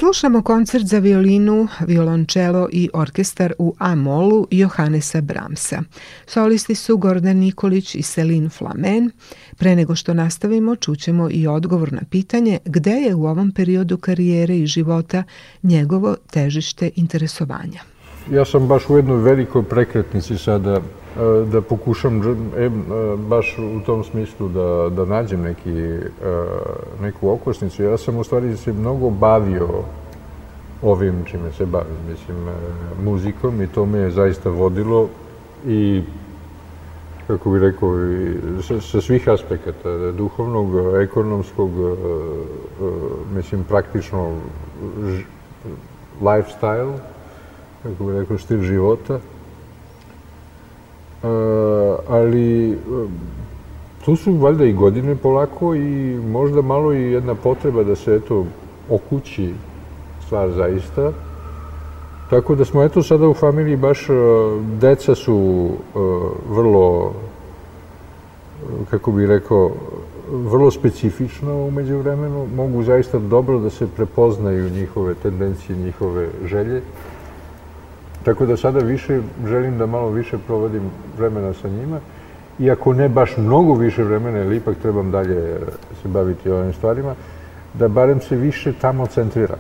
Slušamo koncert za violinu, violončelo i orkestar u A-molu Johanesa Bramsa. Solisti su Gordon Nikolić i Selin Flamen. Pre nego što nastavimo, čućemo i odgovor na pitanje gde je u ovom periodu karijere i života njegovo težište interesovanja. Ja sam baš u jednoj velikoj prekretnici sada da pokušam e, e, baš u tom smislu da, da nađem neki, e, neku okosnicu. Ja sam u stvari se mnogo bavio ovim čime se bavim, mislim, muzikom i to me je zaista vodilo i kako bih rekao, sa, sa svih aspekata, duhovnog, ekonomskog, mislim, praktično lifestyle, kako bi rekao, stil života ali tu su valjda i godine polako i možda malo i jedna potreba da se eto okući stvar zaista. Tako da smo eto sada u familiji baš, deca su vrlo, kako bih rekao, vrlo specifično umeđu vremenu, mogu zaista dobro da se prepoznaju njihove tendencije, njihove želje. Tako da sada više želim da malo više provodim vremena sa njima. Iako ne baš mnogo više vremena, jer ipak trebam dalje se baviti ovim stvarima, da barem se više tamo centriram.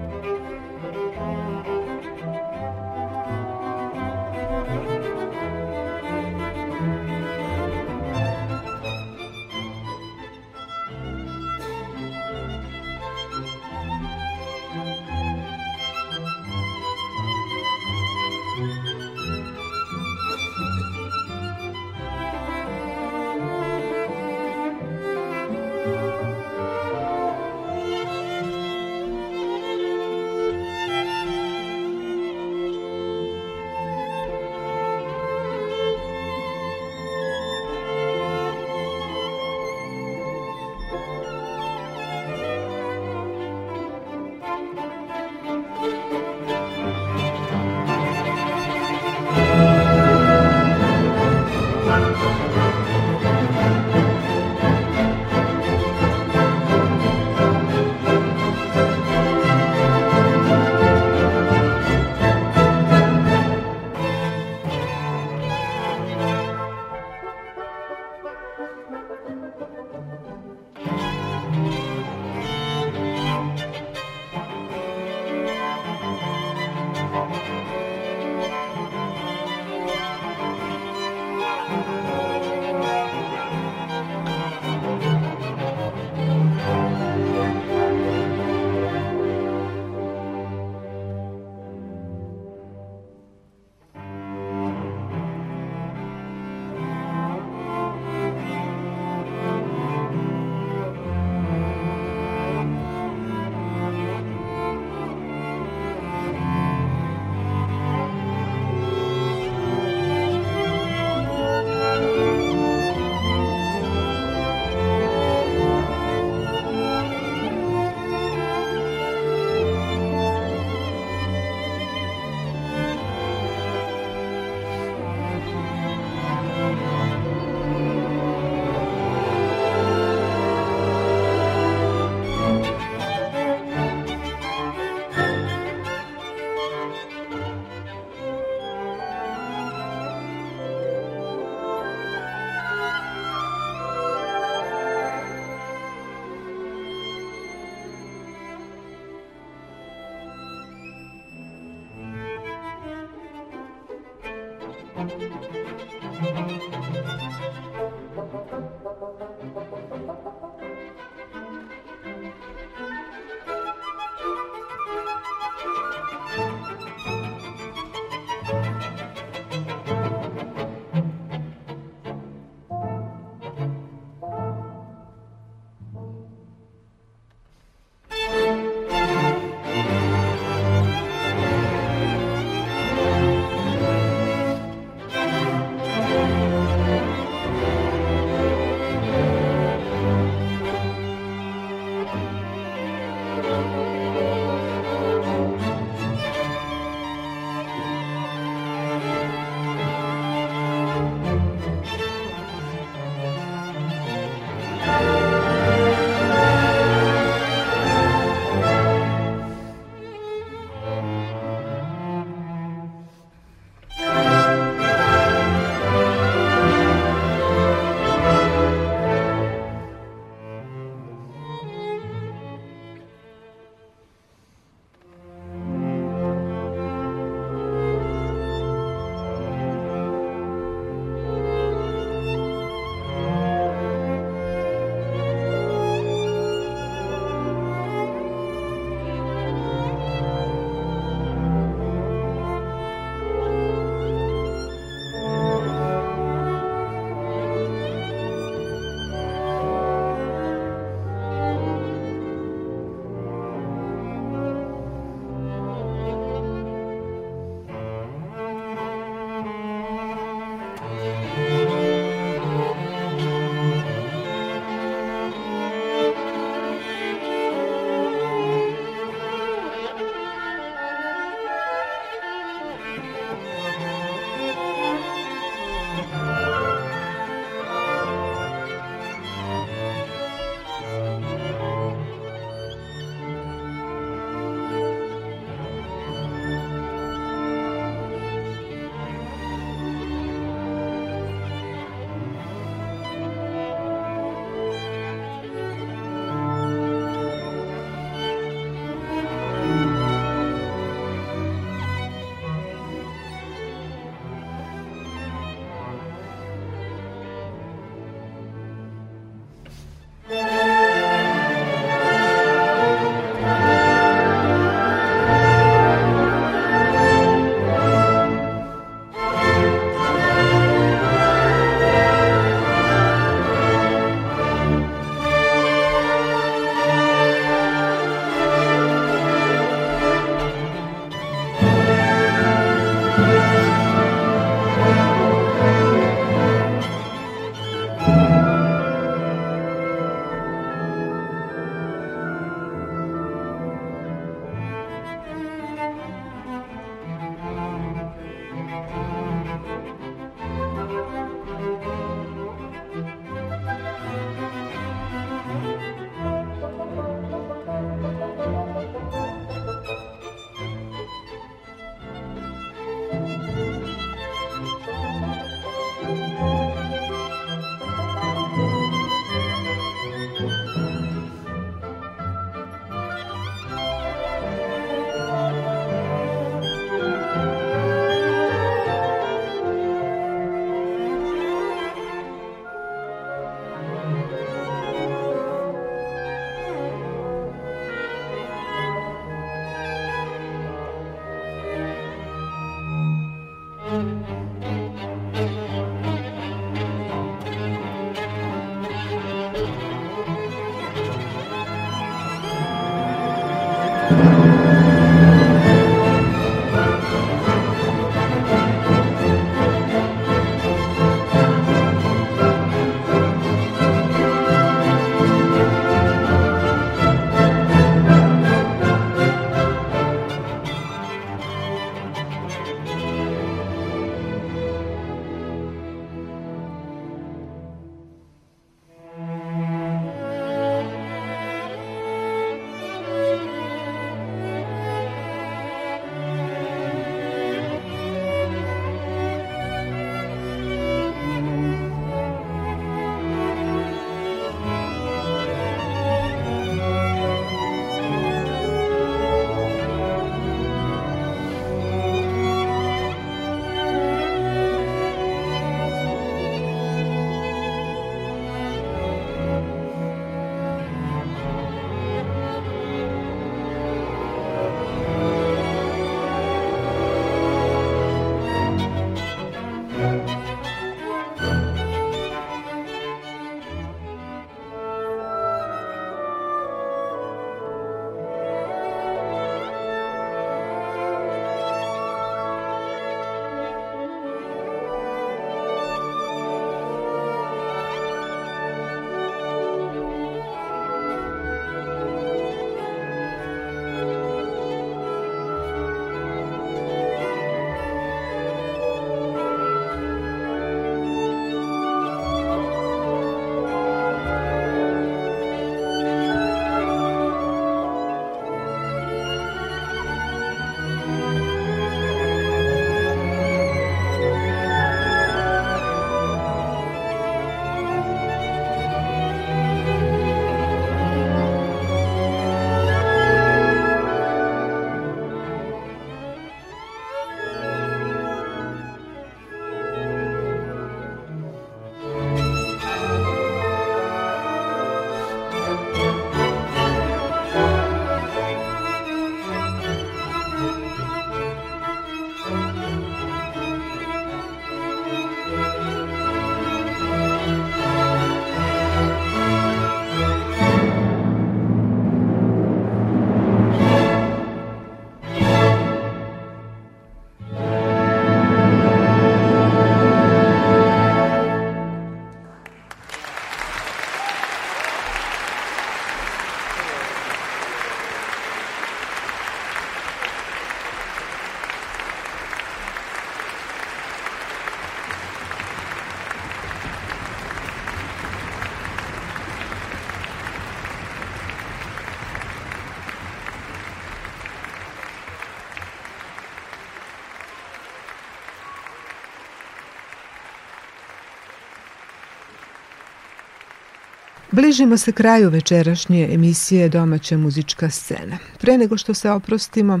Bližimo se kraju večerašnje emisije Domaća muzička scena. Pre nego što se oprostimo,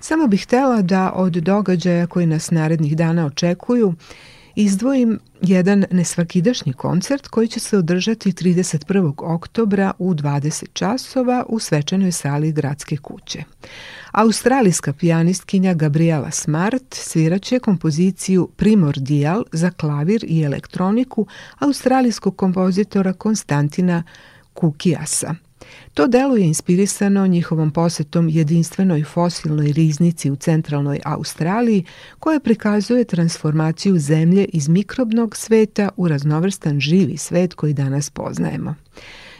samo bih htela da od događaja koji nas narednih dana očekuju izdvojim jedan nesvakidašnji koncert koji će se održati 31. oktobra u 20 časova u svečanoj sali Gradske kuće. Australijska pijanistkinja Gabriela Smart sviraće kompoziciju Primordial za klavir i elektroniku australijskog kompozitora Konstantina Kukijasa. To delo je inspirisano njihovom posetom jedinstvenoj fosilnoj riznici u centralnoj Australiji koja prikazuje transformaciju zemlje iz mikrobnog sveta u raznovrstan živi svet koji danas poznajemo.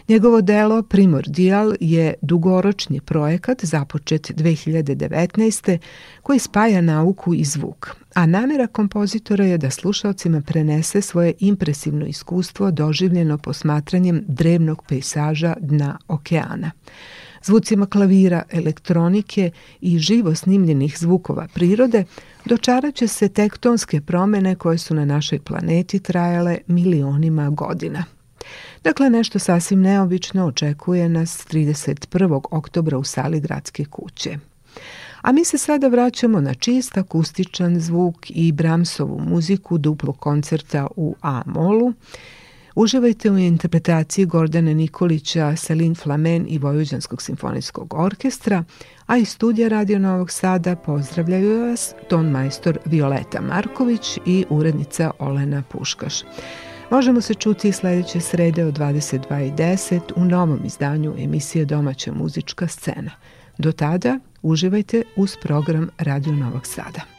Njegovo delo Primordial je dugoročni projekat započet 2019. koji spaja nauku i zvuk, a namera kompozitora je da slušalcima prenese svoje impresivno iskustvo doživljeno posmatranjem drevnog pejsaža dna okeana. Zvucima klavira, elektronike i živo snimljenih zvukova prirode dočarat će se tektonske promene koje su na našoj planeti trajale milionima godina. Dakle, nešto sasvim neobično očekuje nas 31. oktobra u sali Gradske kuće. A mi se sada vraćamo na čist akustičan zvuk i Bramsovu muziku duplog koncerta u A-molu. Uživajte u interpretaciji Gordana Nikolića, Selin Flamen i Vojvođanskog simfonijskog orkestra, a iz studija Radio Novog Sada pozdravljaju vas ton majstor Violeta Marković i urednica Olena Puškaš možemo se čuti sledeće srede od 22.10 u novom izdanju emisije Domaća muzička scena. Do tada uživajte uz program Radio Novog Sada.